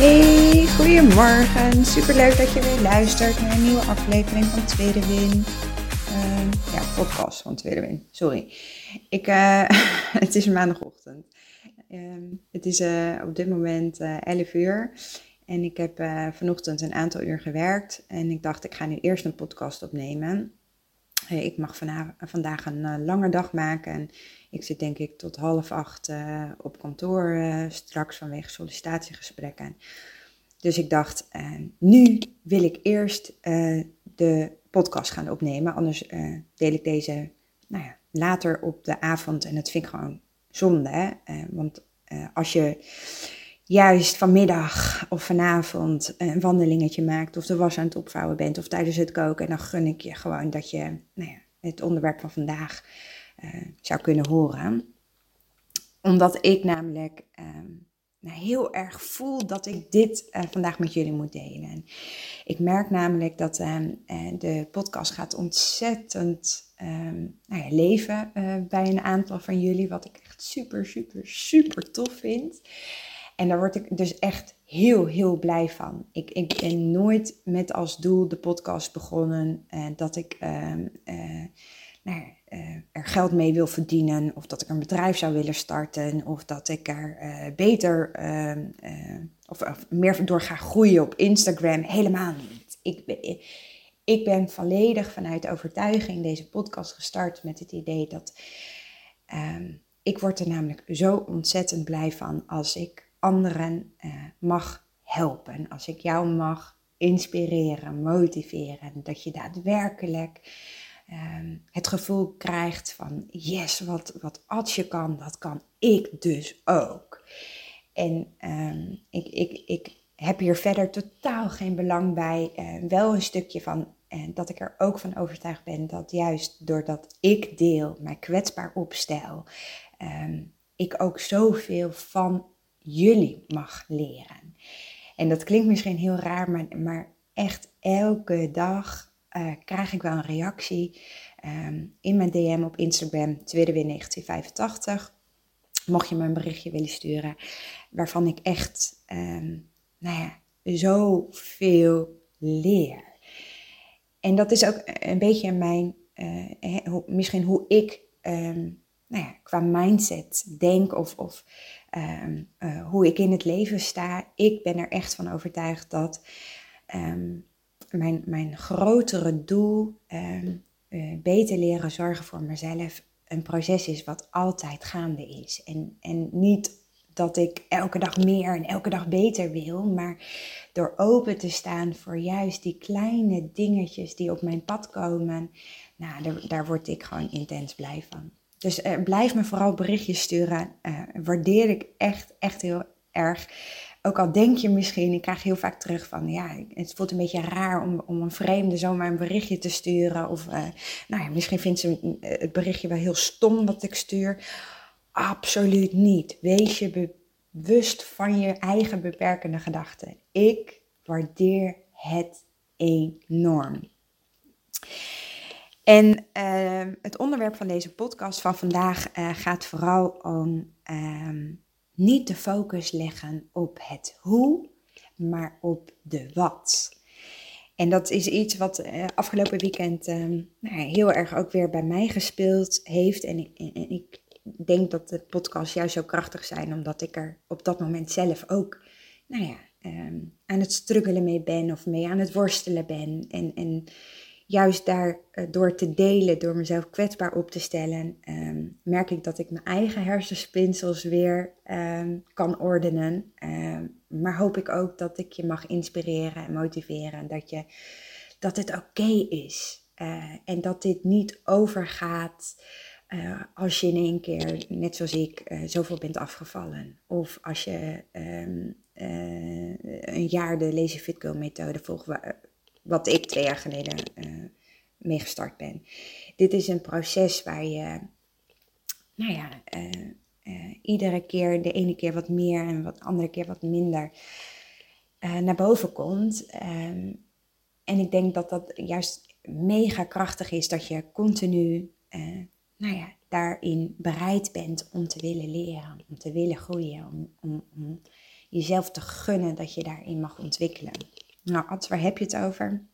Hey, goedemorgen. Super leuk dat je weer luistert naar een nieuwe aflevering van Tweede Win. Uh, ja, podcast van Tweede Win. Sorry. Ik, uh, het is maandagochtend. Uh, het is uh, op dit moment 11 uur. En ik heb vanochtend een aantal uur gewerkt. En ik dacht, ik ga nu eerst een podcast opnemen. Ik mag vandaag een lange dag maken. En ik zit denk ik tot half acht uh, op kantoor uh, straks vanwege sollicitatiegesprekken. Dus ik dacht, nu wil ik eerst de podcast gaan opnemen. Anders deel ik deze nou ja, later op de avond. En dat vind ik gewoon zonde. Hè? want als je juist vanmiddag of vanavond een wandelingetje maakt. Of de was aan het opvouwen bent. Of tijdens het koken. Dan gun ik je gewoon dat je nou ja, het onderwerp van vandaag uh, zou kunnen horen. Omdat ik namelijk ehm, nou, heel erg voel dat ik dit uh, vandaag met jullie moet delen. Ik merk namelijk dat ehm, eh, de podcast gaat ontzettend um, nou ja, leven bij een aantal van jullie. Wat ik echt super, super, super tof vind. En daar word ik dus echt heel, heel blij van. Ik, ik ben nooit met als doel de podcast begonnen. dat ik nou, uh, er geld mee wil verdienen, of dat ik een bedrijf zou willen starten, of dat ik er uh, beter uh, of, of, meer door ga groeien op Instagram. Helemaal niet. Ik ben, ik ben volledig vanuit overtuiging deze podcast gestart met het idee dat um, ik word er namelijk zo ontzettend blij van als ik anderen mag helpen, als ik jou mag inspireren, motiveren, dat je daadwerkelijk Ehm, het gevoel krijgt van yes, wat, wat Adje kan, dat kan ik dus ook. En um, ik, ik, ik heb hier verder totaal geen belang bij. Uh, wel een stukje van uh, dat ik er ook van overtuigd ben dat juist doordat ik deel, mij kwetsbaar opstel, um, ik ook zoveel van jullie mag leren. En dat klinkt misschien heel raar, maar, maar echt elke dag uh, krijg ik wel een reactie um, in mijn DM op Instagram, tweede 1985. Mocht je me een berichtje willen sturen, waarvan ik echt, um, nou ja, zoveel leer. En dat is ook een beetje mijn, uh, misschien hoe ik um, nou ja, qua mindset denk of, of um, uh, hoe ik in het leven sta. Ik ben er echt van overtuigd dat um, mijn, mijn grotere doel, um, uh, beter leren zorgen voor mezelf, een proces is wat altijd gaande is. En, en niet dat ik elke dag meer en elke dag beter wil, maar door open te staan voor juist die kleine dingetjes die op mijn pad komen, nou, daar word ik gewoon intens blij van. Dus uh, blijf me vooral berichtjes sturen. Uh, waardeer ik echt, echt heel erg. Ook al denk je misschien, ik krijg heel vaak terug van, ja, het voelt een beetje raar om, om een vreemde zomaar een berichtje te sturen. Of, uh, nou ja, misschien vindt ze het berichtje wel heel stom wat ik stuur. Absoluut niet. Wees je bewust van je eigen beperkende gedachten. Ik waardeer het enorm. En uh, het onderwerp van deze podcast van vandaag uh, gaat vooral om uh, niet de focus leggen op het hoe, maar op de wat. En dat is iets wat uh, afgelopen weekend uh, nou, heel erg ook weer bij mij gespeeld heeft. En ik, en ik, denk dat de podcasts juist zo krachtig zijn, omdat ik er op dat moment zelf ook nou ja, aan het struggelen mee ben of mee aan het worstelen ben. En, en juist daar uh, door te delen, door mezelf kwetsbaar op te stellen, um, merk ik dat ik mijn eigen hersenspinsels weer um, kan ordenen. Um, maar hoop ik ook dat ik je mag inspireren en motiveren. Dat, je, dat het oké is. Uh, en dat dit niet overgaat eh, als je in één keer, net zoals ik, zoveel bent afgevallen. Of als je een jaar de Lazy Fit Girl methode volgt, wat ik twee jaar geleden mee gestart ben. Dit is een proces waar je, nou ja, iedere keer, de ene keer wat meer en de andere keer wat minder naar boven komt. Um, en ik denk dat dat juist mega krachtig is dat je continu nou ja, daarin bereid bent om te willen leren, om te willen groeien, om, om jezelf te gunnen dat je daarin mag ontwikkelen. Nou, Ad, waar heb je het over?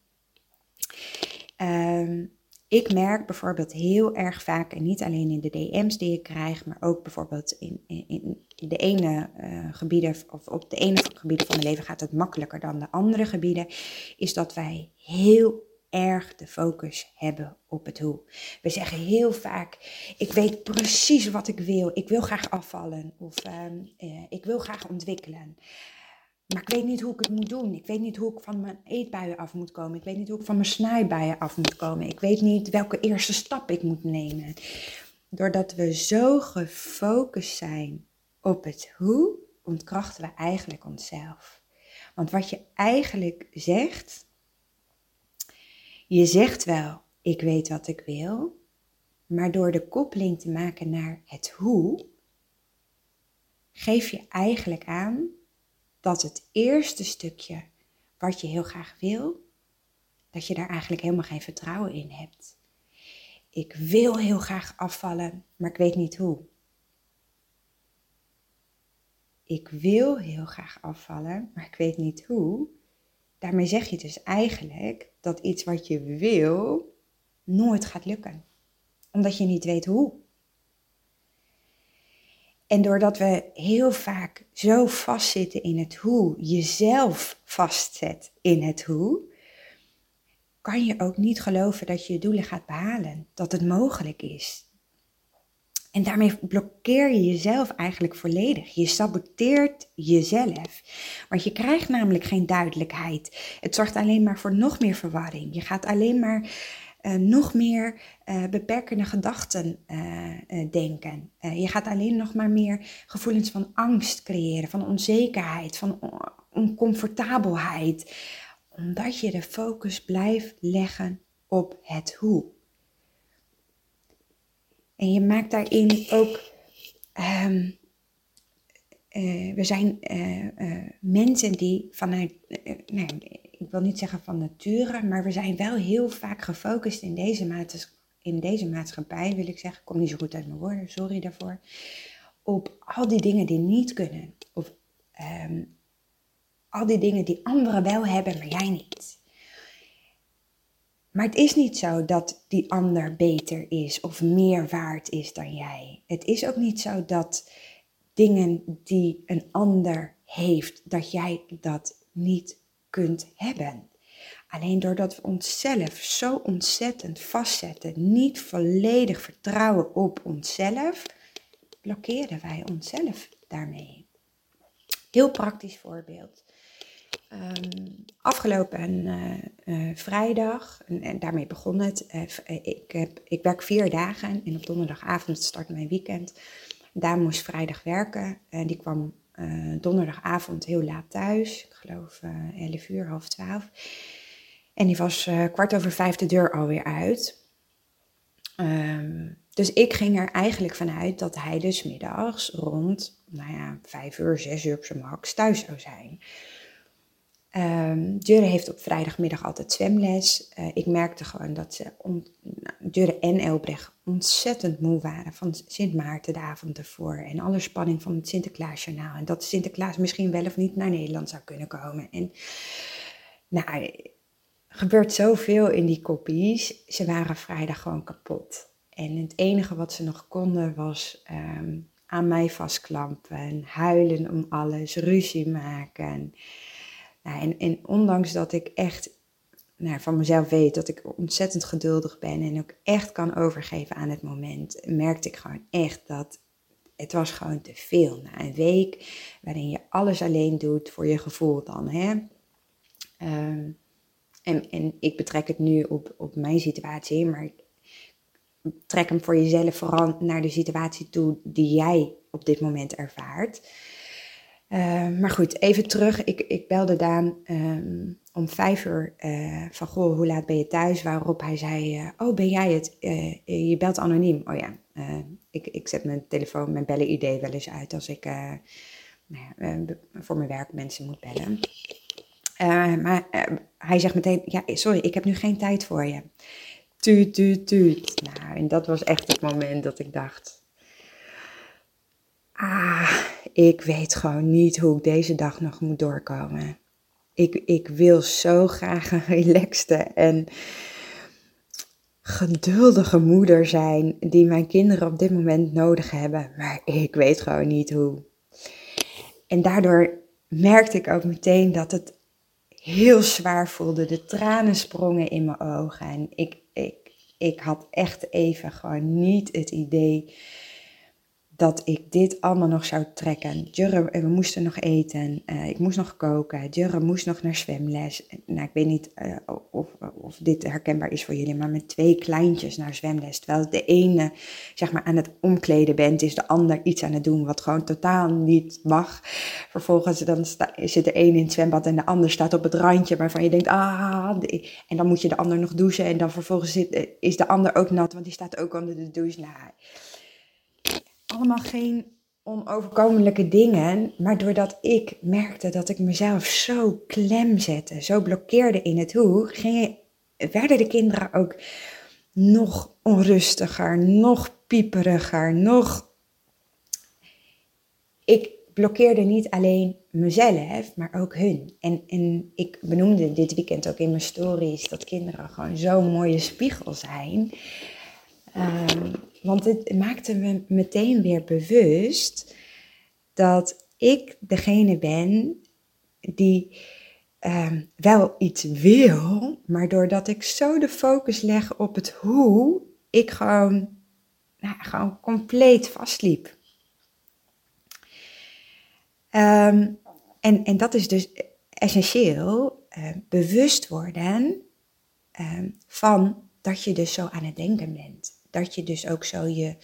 Ehm, ik merk bijvoorbeeld heel erg vaak, en niet alleen in de DM's die ik krijg, maar ook bijvoorbeeld in, in, in de ene uh, gebieden, of op de ene gebieden van het leven gaat het makkelijker dan de andere gebieden, is dat wij heel erg de focus hebben op het hoe. We zeggen heel vaak: ik weet precies wat ik wil. Ik wil graag afvallen of ehm, eh, ik wil graag ontwikkelen. Maar ik weet niet hoe ik het moet doen. Ik weet niet hoe ik van mijn eetbuien af moet komen. Ik weet niet hoe ik van mijn snijbuien af moet komen. Ik weet niet welke eerste stap ik moet nemen. Doordat we zo gefocust zijn op het hoe, ontkrachten we eigenlijk onszelf. Want wat je eigenlijk zegt, je zegt wel, ik weet wat ik wil, maar door de koppeling te maken naar het hoe, geef je eigenlijk aan dat het eerste stukje wat je heel graag wil, dat je daar eigenlijk helemaal geen vertrouwen in hebt. Ik wil heel graag afvallen, maar ik weet niet hoe. Ik wil heel graag afvallen, maar ik weet niet hoe daarmee zeg je dus eigenlijk dat iets wat je wil nooit gaat lukken. Omdat je niet weet hoe. En doordat we heel vaak zo vastzitten in het hoe, jezelf vastzet in het hoe, kan je ook niet geloven dat je je doelen gaat behalen, dat het mogelijk is. En daarmee blokkeer je jezelf eigenlijk volledig. Je saboteert jezelf. Want je krijgt namelijk geen duidelijkheid. Het zorgt alleen maar voor nog meer verwarring. Je gaat alleen maar nog meer uh, beperkende gedachten uh, denken. je gaat alleen nog maar meer gevoelens van angst creëren, van onzekerheid, van oncomfortabelheid. Omdat je de focus blijft leggen op het hoe. En je maakt daarin ook. Uh, we zijn mensen die vanuit. Ik wil niet zeggen van nature, maar we zijn wel heel vaak gefocust in deze, maatschappij, in deze maatschappij, wil ik zeggen. Ik kom niet zo goed uit mijn woorden, sorry daarvoor. Op al die dingen die niet kunnen. Of um, al die dingen die anderen wel hebben, maar jij niet. Maar het is niet zo dat die ander beter is of meer waard is dan jij. Het is ook niet zo dat dingen die een ander heeft, dat jij dat niet kunt hebben. Alleen doordat we onszelf zo ontzettend vastzetten, niet volledig vertrouwen op onszelf, blokkeren wij onszelf daarmee. Heel praktisch voorbeeld. Um, afgelopen uh, vrijdag, en, daarmee begon het. Uh, ik, heb, ik werk vier dagen en op donderdagavond start mijn weekend. Daar moest vrijdag werken. En die kwam donderdagavond heel laat thuis. Ik geloof 11 uur, half 12. En die was kwart over vijf de deur alweer uit. Um, dus ik ging er eigenlijk vanuit dat hij dus middags rond, nou ja, vijf uur, zes uur op zijn max thuis zou zijn. Um, heeft op vrijdagmiddag altijd zwemles. Uh, ik merkte gewoon dat ze, on, Jurre en Elbrecht, ontzettend moe waren van Sint Maarten de avond ervoor. En alle spanning van het Sinterklaasjournaal. En dat Sinterklaas misschien wel of niet naar Nederland zou kunnen komen. En nou, er gebeurt zoveel in die kopies. Ze waren vrijdag gewoon kapot. En het enige wat ze nog konden was um, aan mij vastklampen, huilen om alles, ruzie maken. En, en ondanks dat ik echt nou, van mezelf weet dat ik ontzettend geduldig ben en ook echt kan overgeven aan het moment, merkte ik gewoon echt dat het was gewoon te veel. Na een week waarin je alles alleen doet voor je gevoel dan. Hè? Um, en, en ik betrek het nu op, op mijn situatie, maar trek hem voor jezelf vooral naar de situatie toe die jij op dit moment ervaart. Uh, maar goed, even terug. Ik, ik belde Daan um, om vijf uur uh, van, goh, hoe laat ben je thuis? Waarop hij zei, uh, oh, ben jij het? je belt anoniem. Oh ja, ik, ik zet mijn telefoon, mijn bellen-idee wel eens uit als ik nou voor mijn werk mensen moet bellen. maar hij zegt meteen, ja, sorry, ik heb nu geen tijd voor je. Tuut, tuut, tuut. Nou, en dat was echt het moment dat ik dacht, ah, ik weet gewoon niet hoe ik deze dag nog moet doorkomen. Ik, ik wil zo graag een relaxte en geduldige moeder zijn die mijn kinderen op dit moment nodig hebben, maar ik weet gewoon niet hoe. En daardoor merkte ik ook meteen dat het heel zwaar voelde. De tranen sprongen in mijn ogen en ik, ik, ik had echt even gewoon niet het idee dat ik dit allemaal nog zou trekken. Jurre, we moesten nog eten. Uh, ik moest nog koken. Jurre moest nog naar zwemles. Nou, ik weet niet uh, of, of dit herkenbaar is voor jullie, maar met twee kleintjes naar zwemles. Terwijl de ene zeg maar aan het omkleden bent, is de ander iets aan het doen wat gewoon totaal niet mag. Vervolgens dan zit de een in het zwembad en de ander staat op het randje waarvan je denkt, ah, en dan moet je de ander nog douchen en dan vervolgens zit, is de ander ook nat, want die staat ook onder de douche. Nou, allemaal geen onoverkomelijke dingen, maar doordat ik merkte dat ik mezelf zo klem zette, zo blokkeerde in het hoe, gingen, werden de kinderen ook nog onrustiger, nog pieperiger, nog. Ik blokkeerde niet alleen mezelf, maar ook hun. En, en ik benoemde dit weekend ook in mijn stories dat kinderen gewoon zo'n mooie spiegel zijn. Um, want het maakte me meteen weer bewust dat ik degene ben die ehm, wel iets wil, maar doordat ik zo de focus leg op het hoe, ik gewoon, nou, gewoon compleet vastliep. Ehm, en, en dat is dus essentieel, uh, bewust worden van dat je dus zo aan het denken bent dat je dus ook zo je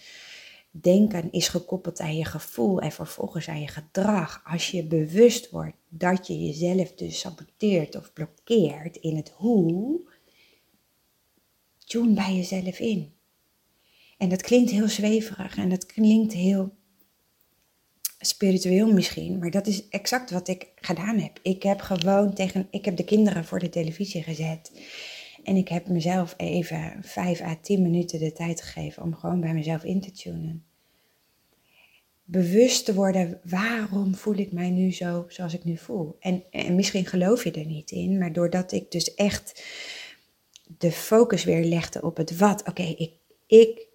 denken is gekoppeld aan je gevoel en vervolgens aan je gedrag. Als je bewust wordt dat je jezelf dus saboteert of blokkeert in het hoe, tune bij jezelf in. En dat klinkt heel zweverig en dat klinkt heel spiritueel misschien, maar dat is exact wat ik gedaan heb. Ik heb gewoon tegen, ik heb de kinderen voor de televisie gezet. En ik heb mezelf even 5 à 10 minuten de tijd gegeven om gewoon bij mezelf in te tunen. Bewust te worden, waarom voel ik mij nu zo zoals ik nu voel? En, en misschien geloof je er niet in, maar doordat ik dus echt de focus weer legde op het wat. Oké, ik, ik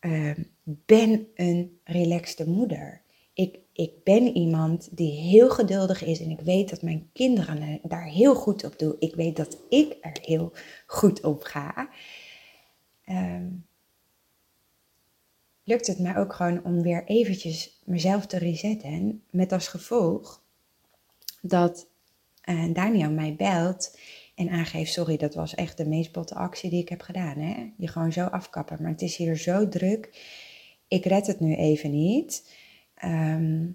uh, ben een relaxte moeder. Ik ik ben iemand die heel geduldig is en ik weet dat mijn kinderen daar heel goed op doen. Ik weet dat ik er heel goed op ga. Um, lukt het mij ook gewoon om weer eventjes mezelf te resetten. Met als gevolg dat uh, Daniel mij belt en aangeeft, sorry, dat was echt de meest botte actie die ik heb gedaan. Hè? Je gewoon zo afkappen, maar het is hier zo druk. Ik red het nu even niet. Ehm,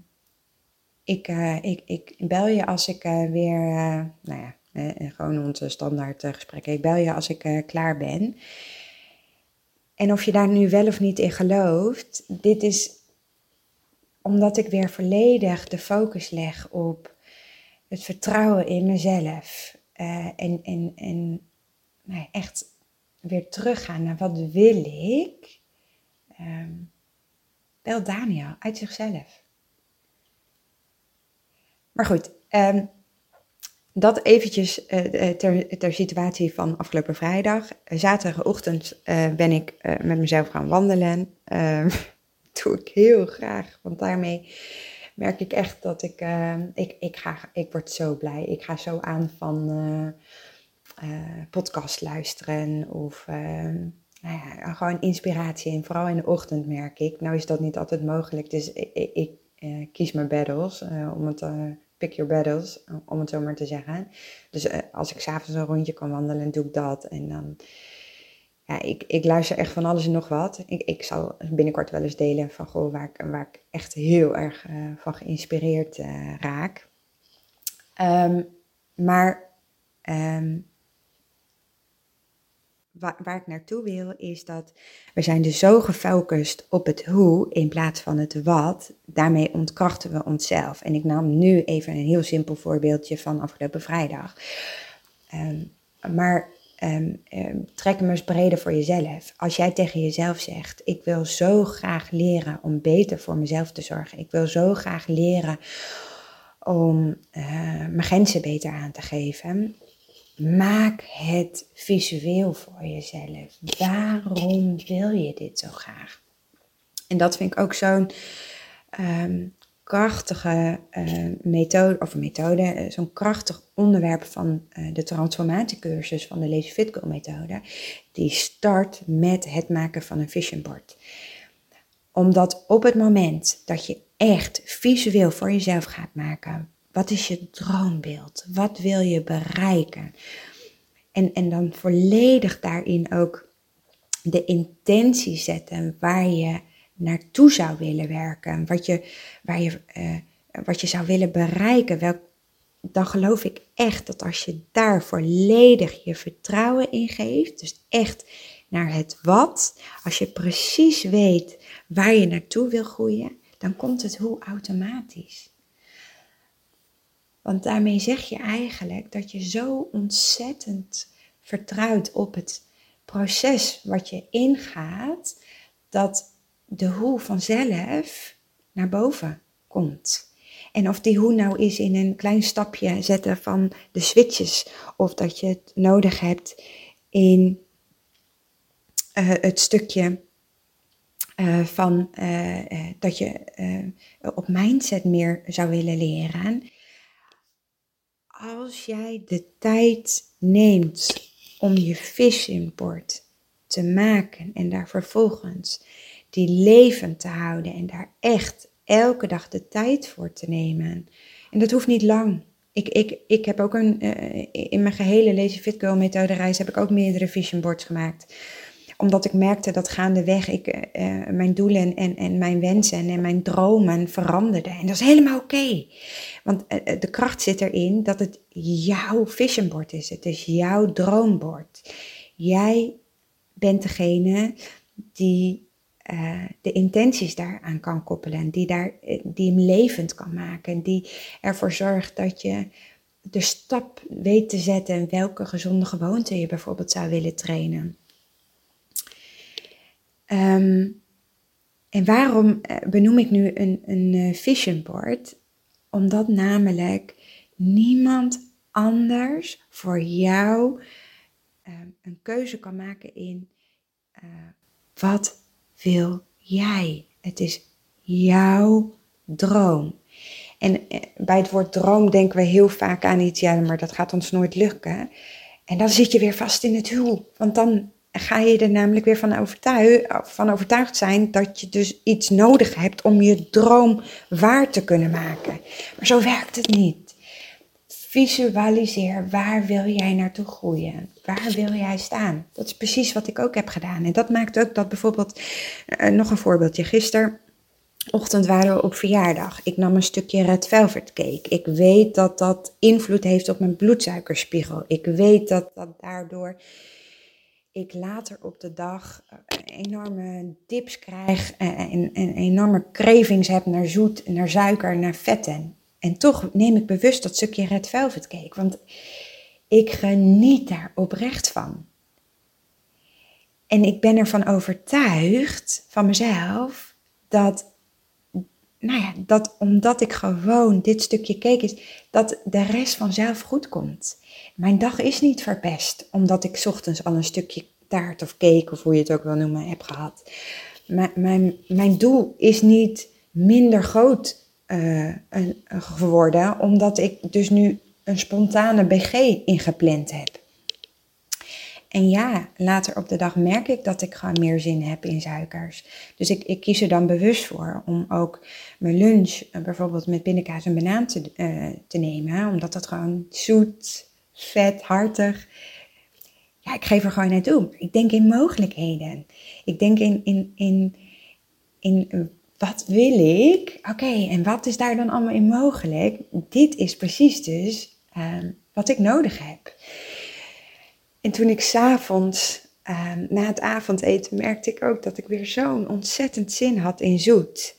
ik, uh, ik, ik bel je als ik uh, weer, uh, nou ja, gewoon onze standaard gesprekken. Ik bel je als ik klaar ben. En of je daar nu wel of niet in gelooft, dit is omdat ik weer volledig de focus leg op het vertrouwen in mezelf. en en, en nou, echt weer teruggaan naar wat wil ik. Um, bel Daniel uit zichzelf. Maar goed, um, dat eventjes uh, ter, ter, situatie van afgelopen vrijdag. Zaterdagochtend uh, ben ik met mezelf gaan wandelen. Ehm, doe ik heel graag, want daarmee merk ik echt dat ik, ehm, ik, ik, ga, ik word zo blij. Ik ga zo aan van podcast luisteren of nou ja, gewoon inspiratie. En vooral in de ochtend merk ik. Nou is dat niet altijd mogelijk, dus ik, uh, kies mijn battles, uh, om het, uh, pick your battles, om het zo maar te zeggen. Dus als ik s'avonds een rondje kan wandelen, doe ik dat. En dan, ja, ik, ik luister echt van alles en nog wat. Ik, ik zal binnenkort wel eens delen van goh, waar, ik, waar ik echt heel erg van geïnspireerd raak. Um, maar um, waar, waar, ik naartoe wil is dat we zijn dus zo gefocust op het hoe in plaats van het wat. Daarmee ontkrachten we onszelf. En ik nam nu even een heel simpel voorbeeldje van afgelopen vrijdag. Um, maar um, um, trek hem eens breder voor jezelf. Als jij tegen jezelf zegt: Ik wil zo graag leren om beter voor mezelf te zorgen. Ik wil zo graag leren om uh, mijn grenzen beter aan te geven. Maak het visueel voor jezelf. Waarom wil je dit zo graag? En dat vind ik ook zo'n um, krachtige uh, methode, of methode, uh, zo'n krachtig onderwerp van uh, de transformatiecursus van de Lazy Fit Girl methode. Die start met het maken van een vision board. Omdat op het moment dat je echt visueel voor jezelf gaat maken, wat is je droombeeld? Wat wil je bereiken? En, en dan volledig daarin ook de intentie zetten waar je naartoe zou willen werken, wat je, waar je, uh, wat je zou willen bereiken, welk, dan geloof ik echt dat als je daar volledig je vertrouwen in geeft, dus echt naar het wat, als je precies weet waar je naartoe wil groeien, dan komt het hoe automatisch. Want daarmee zeg je eigenlijk dat je zo ontzettend vertrouwt op het proces wat je ingaat, dat de hoe vanzelf naar boven komt. En of die hoe nou is in een klein stapje zetten van de switches, of dat je het nodig hebt in uh, het stukje uh, van uh, dat je op mindset meer zou willen leren. Als jij de tijd neemt om je vision board te maken en daar vervolgens die levend te houden en daar echt elke dag de tijd voor te nemen. En dat hoeft niet lang. Ik, ik, ik heb ook een, uh, in mijn gehele Lazy Fit Girl methode reis heb ik ook meerdere vision boards gemaakt. Omdat ik merkte dat gaandeweg ik uh, mijn doelen en, en mijn wensen en mijn dromen veranderden. En dat is helemaal oké. Okay. Want uh, de kracht zit erin dat het jouw vision board is. Het is jouw droombord. Jij bent degene die uh, de intenties daaraan kan koppelen, die, daar, eh, die hem levend kan maken, die ervoor zorgt dat je de stap weet te zetten en welke gezonde gewoonte je bijvoorbeeld zou willen trainen. Um, en waarom eh, benoem ik nu een, een vision board? Omdat namelijk niemand anders voor jou uh, een keuze kan maken in uh, wat wil jij? Het is jouw droom. En eh, bij het woord droom denken we heel vaak aan iets, ja, maar dat gaat ons nooit lukken. En dan zit je weer vast in het hoe. Want dan ga je er namelijk weer van, overtuig, van overtuigd zijn dat je dus iets nodig hebt om je droom waar te kunnen maken. Maar zo werkt het niet. Visualiseer waar wil jij naartoe groeien? Waar wil jij staan? Dat is precies wat ik ook heb gedaan. En dat maakt ook dat bijvoorbeeld, uh, nog een voorbeeldje, gisteren ochtend waren we op verjaardag. Ik nam een stukje red velvet cake. Ik weet dat dat invloed heeft op mijn bloedsuikerspiegel. Ik weet dat dat daardoor ik later op de dag eh, enorme dips krijg en, en, en enorme cravings heb naar zoet, naar suiker, naar vetten. En toch neem ik bewust dat stukje red velvet cake, want ik geniet daar oprecht van. En ik ben ervan overtuigd van mezelf dat, nou ja, dat omdat ik gewoon dit stukje cake is, dat de rest vanzelf goed komt. Mijn dag is niet verpest omdat ik ochtends al een stukje taart of cake, of hoe je het ook wil noemen, heb gehad. mijn, mijn, doel is niet minder groot uh, geworden, omdat ik dus nu een spontane BG ingepland heb. En ja, later op de dag merk ik dat ik gewoon meer zin heb in suikers. Dus ik, ik kies er dan bewust voor om ook mijn lunch uh, bijvoorbeeld met pindakaas en banaan te, uh, te nemen. Omdat dat gewoon zoet, vet, hartig. ja, ik geef er gewoon naartoe. Ik denk in mogelijkheden. Ik denk in, in, in, in wat wil ik? Oké, en wat is daar dan allemaal in mogelijk? Dit is precies dus ehm, wat ik nodig heb. En toen ik s'avonds, um, na het avondeten, merkte ik ook dat ik weer zo'n ontzettend zin had in zoet.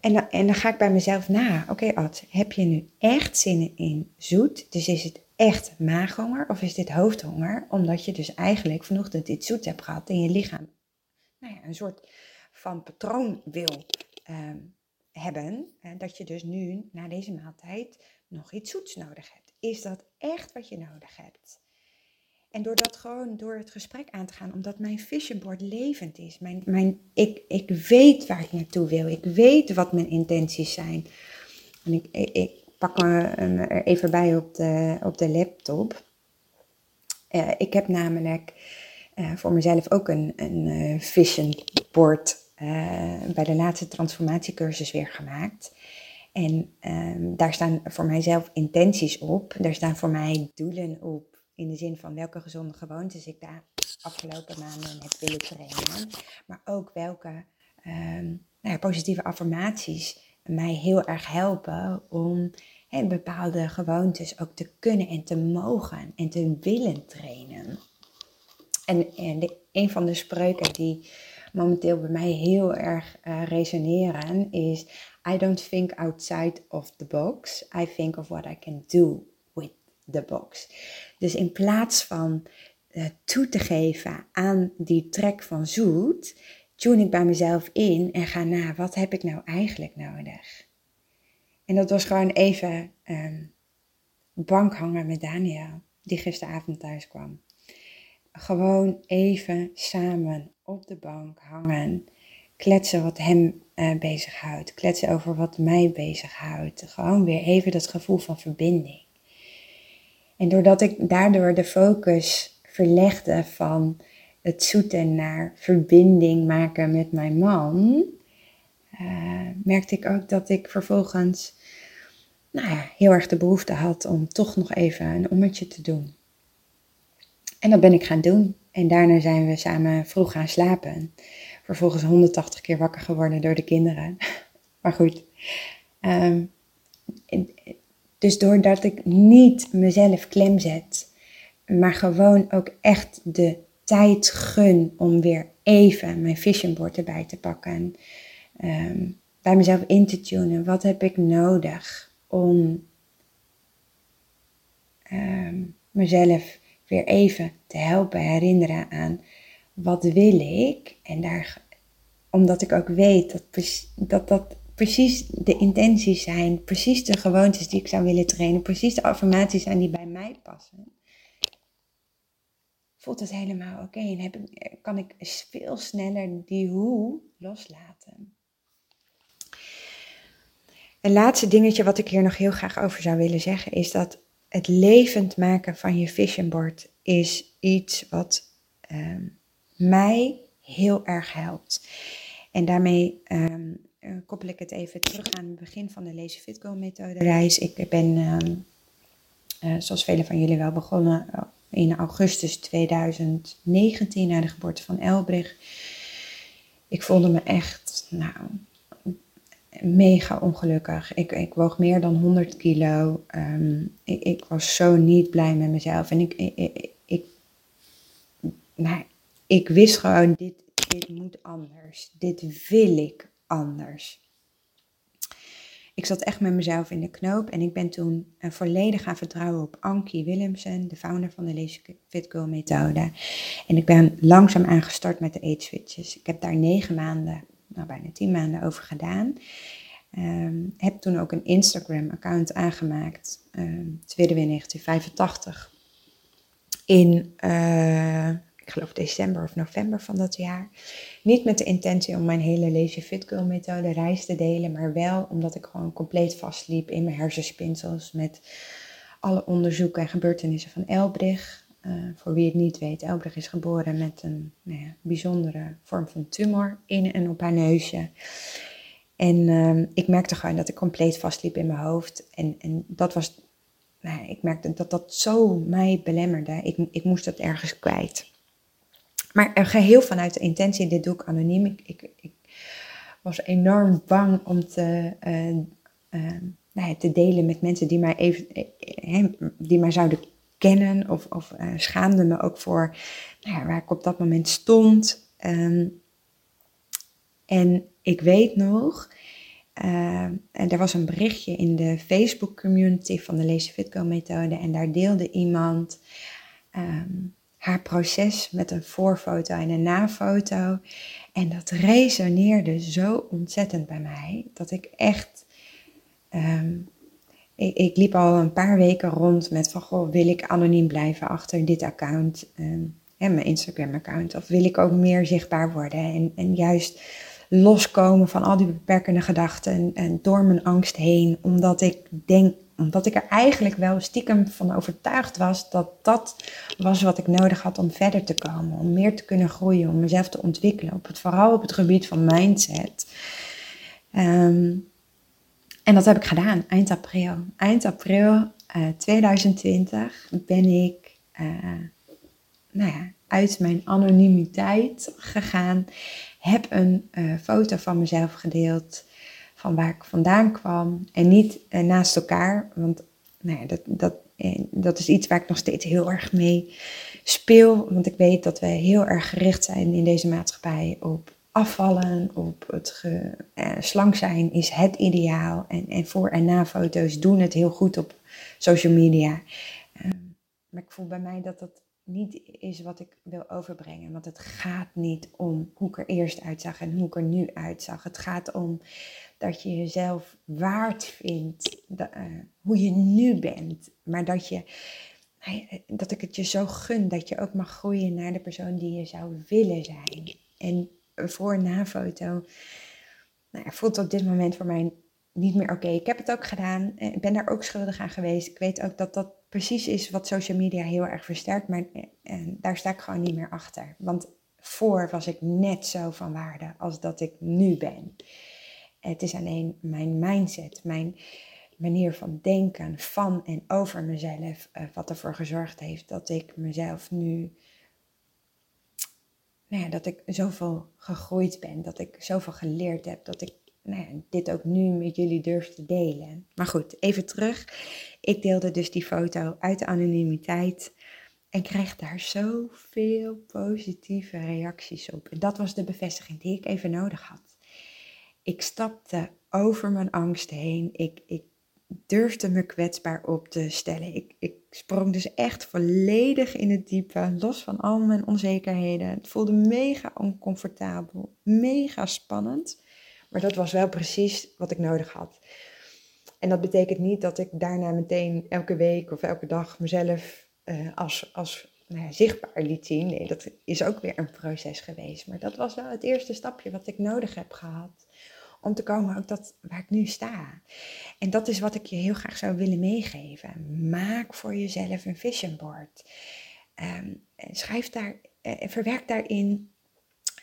En dan, en dan ga ik bij mezelf na. Oké, Ad, heb je nu echt zin in zoet? Dus is het echt maaghonger of is dit hoofdhonger? Omdat je dus eigenlijk vanochtend dit zoet hebt gehad in je lichaam. Nou ja, een soort van patroon wil ehm, hebben. En dat je dus nu na deze maaltijd nog iets zoets nodig hebt. Is dat echt wat je nodig hebt? En door dat gewoon door het gesprek aan te gaan, omdat mijn vision board levend is. Mijn, mijn, ik, ik weet waar ik naartoe wil. Ik weet wat mijn intenties zijn. En ik, ik, pak me er even bij op de, op de laptop. Uh, ik heb namelijk uh, voor mezelf ook een, een uh, vision board bij de laatste transformatiecursus weer gemaakt. En um, daar staan voor mijzelf intenties op. Daar staan voor mij doelen op in de zin van welke gezonde gewoontes ik daar afgelopen maanden heb willen trainen. Maar ook welke um, nou ja, positieve affirmaties mij heel erg helpen om bepaalde gewoontes ook te kunnen en te mogen en te willen trainen. En, en de, een van de spreuken die momenteel bij mij heel erg uh, resoneren is: I don't think outside of the box, I think of what I can do with the box. Dus in plaats van uh, toe te geven aan die trek van zoet, tune ik bij mezelf in en ga na, wat heb ik nou eigenlijk nodig? En dat was gewoon even um, bank hangen met Daniel, die gisteravond thuis kwam. Gewoon even samen op de bank hangen, kletsen wat hem uh, bezighoudt, kletsen over wat mij bezighoudt. Gewoon weer even dat gevoel van verbinding. En doordat ik daardoor de focus verlegde van het zoeten naar verbinding maken met mijn man, uh, merkte ik ook dat ik vervolgens nou ja, heel erg de behoefte had om toch nog even een ommetje te doen. En dat ben ik gaan doen. En daarna zijn we samen vroeg gaan slapen. Vervolgens 180 keer wakker geworden door de kinderen. maar goed. Um, dus doordat ik niet mezelf klem zet, maar gewoon ook echt de tijd gun om weer even mijn vision board erbij te pakken. Um, bij mezelf in te tunen. Wat heb ik nodig om um, mezelf weer even te helpen herinneren aan wat wil ik. En daar, omdat ik ook weet dat dat, dat precies de intenties zijn, precies de gewoontes die ik zou willen trainen, precies de affirmaties zijn die bij mij passen, voelt het helemaal oké en heb ik, kan ik veel sneller die hoe loslaten. Een laatste dingetje wat ik hier nog heel graag over zou willen zeggen is dat het levend maken van je vision board is iets wat uh, mij heel erg helpt. En daarmee um, uh, koppel ik het even terug aan het begin van de Lazy Fit Go methode reis. Ik ben, uh, zoals velen van jullie wel, begonnen eh, in augustus 2019 na de geboorte van Elbrich. Ik voelde me echt, nou, mega ongelukkig. Ik, ik woog meer dan 100 kilo. Um, ik, ik, was zo niet blij met mezelf. En ik, ik, ik, ik, nou, ik wist gewoon, dit, dit moet anders. Dit wil ik anders. Ik zat echt met mezelf in de knoop en ik ben toen uh, volledig gaan vertrouwen op Ankie Willemsen, de founder van de Lazy Fit Girl methode. En ik ben langzaam aangestart met de eat switches. Ik heb daar negen maanden, nou bijna tien maanden over gedaan. Um, heb toen ook een Instagram account aangemaakt, um, tweede weer 1985. In uh, ik geloof december of november van dat jaar. Niet met de intentie om mijn hele Lazy Fit Girl methode reis te delen, maar wel omdat ik gewoon compleet vastliep in mijn hersenspinsels met alle onderzoeken en gebeurtenissen van Elbrich. Uh, voor wie het niet weet, Elbrich is geboren met een nou ja, bijzondere vorm van tumor in en op haar neusje. En uh, ik merkte gewoon dat ik compleet vastliep in mijn hoofd. En, en dat was nou, ik merkte dat dat zo mij belemmerde. Ik, ik moest dat ergens kwijt. Maar er geheel vanuit de intentie, dit doe ik anoniem. Ik, ik, was enorm bang om te, uh, uh, nou te delen met mensen die mij, even, uh, die mij zouden kennen. Of, of schaamde me ook voor nou ja, waar ik op dat moment stond. Um, en ik weet nog, en er was een berichtje in de Facebook community van de Lazy Fitco methode. En daar deelde iemand um, haar proces met een voorfoto en een nafoto. En dat resoneerde zo ontzettend bij mij dat ik echt. Um, ik, ik, liep al een paar weken rond met van goh, wil ik anoniem blijven achter dit account en mijn Instagram-account? Of wil ik ook meer zichtbaar worden en, en juist loskomen van al die beperkende gedachten en, en door mijn angst heen, omdat ik denk omdat ik er eigenlijk wel stiekem van overtuigd was dat dat was wat ik nodig had om verder te komen. Om meer te kunnen groeien, om mezelf te ontwikkelen. Op het, vooral op het gebied van mindset. Ehm, en dat heb ik gedaan eind april. Eind april 2020 eh, ben ik uh, nou ja, uit mijn anonimiteit gegaan. Heb een uh, foto van mezelf gedeeld van waar ik vandaan kwam en niet eh, naast elkaar. Want nou ja, dat, dat, eh, dat is iets waar ik nog steeds heel erg mee speel. Want ik weet dat we heel erg gericht zijn in deze maatschappij op afvallen, op het ge, eh, slank zijn is het ideaal. En, en voor en na foto's doen het heel goed op social media. Uh, maar ik voel bij mij dat dat niet is wat ik wil overbrengen. Want het gaat niet om hoe ik er eerst uitzag en hoe ik er nu uitzag. Het gaat om dat je jezelf waard vindt, uh, hoe je nu bent. Maar dat, je, dat ik het je zo gun dat je ook mag groeien naar de persoon die je zou willen zijn. En voor en na foto nou, voelt op dit moment voor mij niet meer oké. Ik heb het ook gedaan. Ik ben daar ook schuldig aan geweest. Ik weet ook dat dat precies is wat social media heel erg versterkt. Maar daar sta ik gewoon niet meer achter. Want voor was ik net zo van waarde als dat ik nu ben. Het is alleen mijn mindset, mijn manier van denken van en over mezelf, uh, wat ervoor gezorgd heeft dat ik mezelf nu, nou ja, dat ik zoveel gegroeid ben, dat ik zoveel geleerd heb, dat ik nou ja, dit ook nu met jullie durf te delen. Maar goed, even terug. Ik deelde dus die foto uit de anonimiteit en kreeg daar zoveel positieve reacties op. En dat was de bevestiging die ik even nodig had. Ik stapte over mijn angst heen. Ik, ik durfde me kwetsbaar op te stellen. Ik, ik sprong dus echt volledig in het diepe, los van al mijn onzekerheden. Het voelde mega oncomfortabel, mega spannend. Maar dat was wel precies wat ik nodig had. En dat betekent niet dat ik daarna meteen elke week of elke dag mezelf uh, als, als nou ja, zichtbaar liet zien. Nee, dat is ook weer een proces geweest. Maar dat was wel het eerste stapje wat ik nodig heb gehad om te komen ook dat waar ik nu sta. En dat is wat ik je heel graag zou willen meegeven. Maak voor jezelf een vision board. Um, schrijf daar, uh, verwerk daarin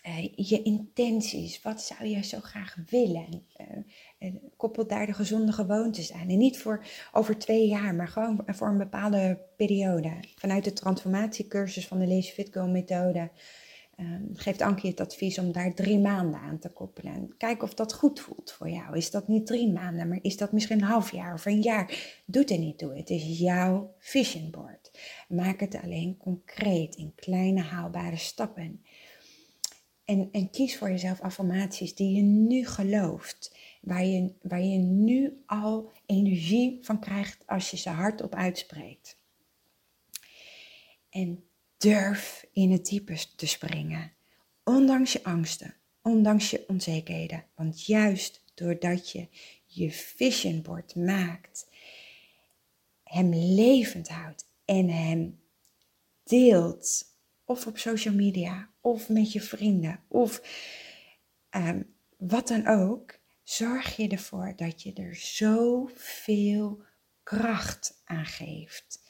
uh, je intenties. Wat zou je zo graag willen? Uh, koppel daar de gezonde gewoontes aan. En niet voor over twee jaar, maar gewoon voor een bepaalde periode. Vanuit de transformatiecursus van de Lazy Fit Go methode geeft Ankie het advies om daar drie maanden aan te koppelen. En kijk of dat goed voelt voor jou. Is dat niet drie maanden, maar is dat misschien een half jaar of een jaar? Doet er niet toe. Het is jouw vision board. Maak het alleen concreet in kleine haalbare stappen. En, en kies voor jezelf affirmaties die je nu gelooft. Waar je, waar je nu al energie van krijgt als je ze hardop uitspreekt. En Durf in het diepe te springen, ondanks je angsten, ondanks je onzekerheden. Want juist doordat je je vision board maakt, hem levend houdt en hem deelt, of op social media, of met je vrienden, of um, wat dan ook, zorg je ervoor dat je er zoveel kracht aan geeft.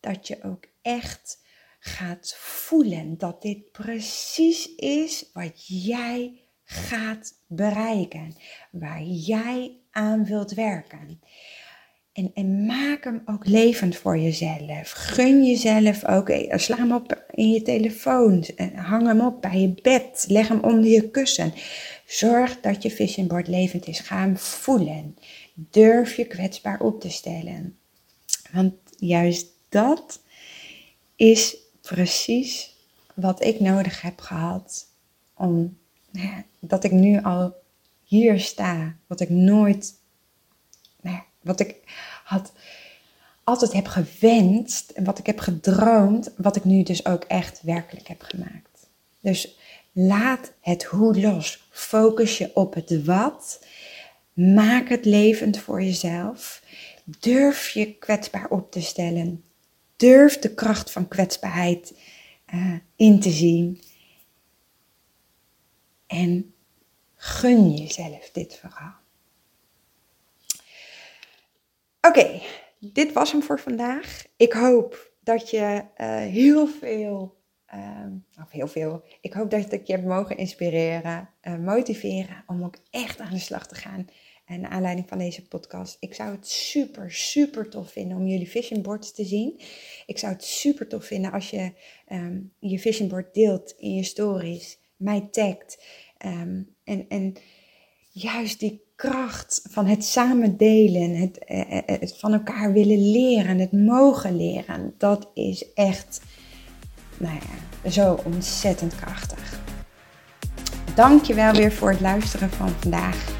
Dat je ook echt gaat voelen dat dit precies is wat jij gaat bereiken, waar jij aan wilt werken. En, en maak hem ook levend voor jezelf. Gun jezelf ook. Eh, sla hem op in je telefoon. Hang hem op bij je bed. Leg hem onder je kussen. Zorg dat je vision board levend is. Ga hem voelen. Durf je kwetsbaar op te stellen. Want juist dat is precies wat ik nodig heb gehad om nou dat ik nu al hier sta. Wat ik nooit, nou wat ik had altijd heb gewenst en wat ik heb gedroomd, wat ik nu dus ook echt werkelijk heb gemaakt. Dus laat het hoe los. Focus je op het wat. Maak het levend voor jezelf. Durf je kwetsbaar op te stellen. Durf de kracht van kwetsbaarheid uh, in te zien. En gun jezelf dit verhaal. Oké, dit was hem voor vandaag. Ik hoop dat je uh, heel veel, uh, of heel veel, ik hoop dat ik je heb mogen inspireren, uh, motiveren om ook echt aan de slag te gaan. En naar aanleiding van deze podcast. Ik zou het super, super tof vinden om jullie vision boards te zien. Ik zou het super tof vinden als je um, je vision board deelt in je stories, mij tagt. Um, en, en juist die kracht van het samen delen, het, eh, eh, het van elkaar willen leren, het mogen leren, dat is echt, nou ja, zo ontzettend krachtig. Dank je wel weer voor het luisteren van vandaag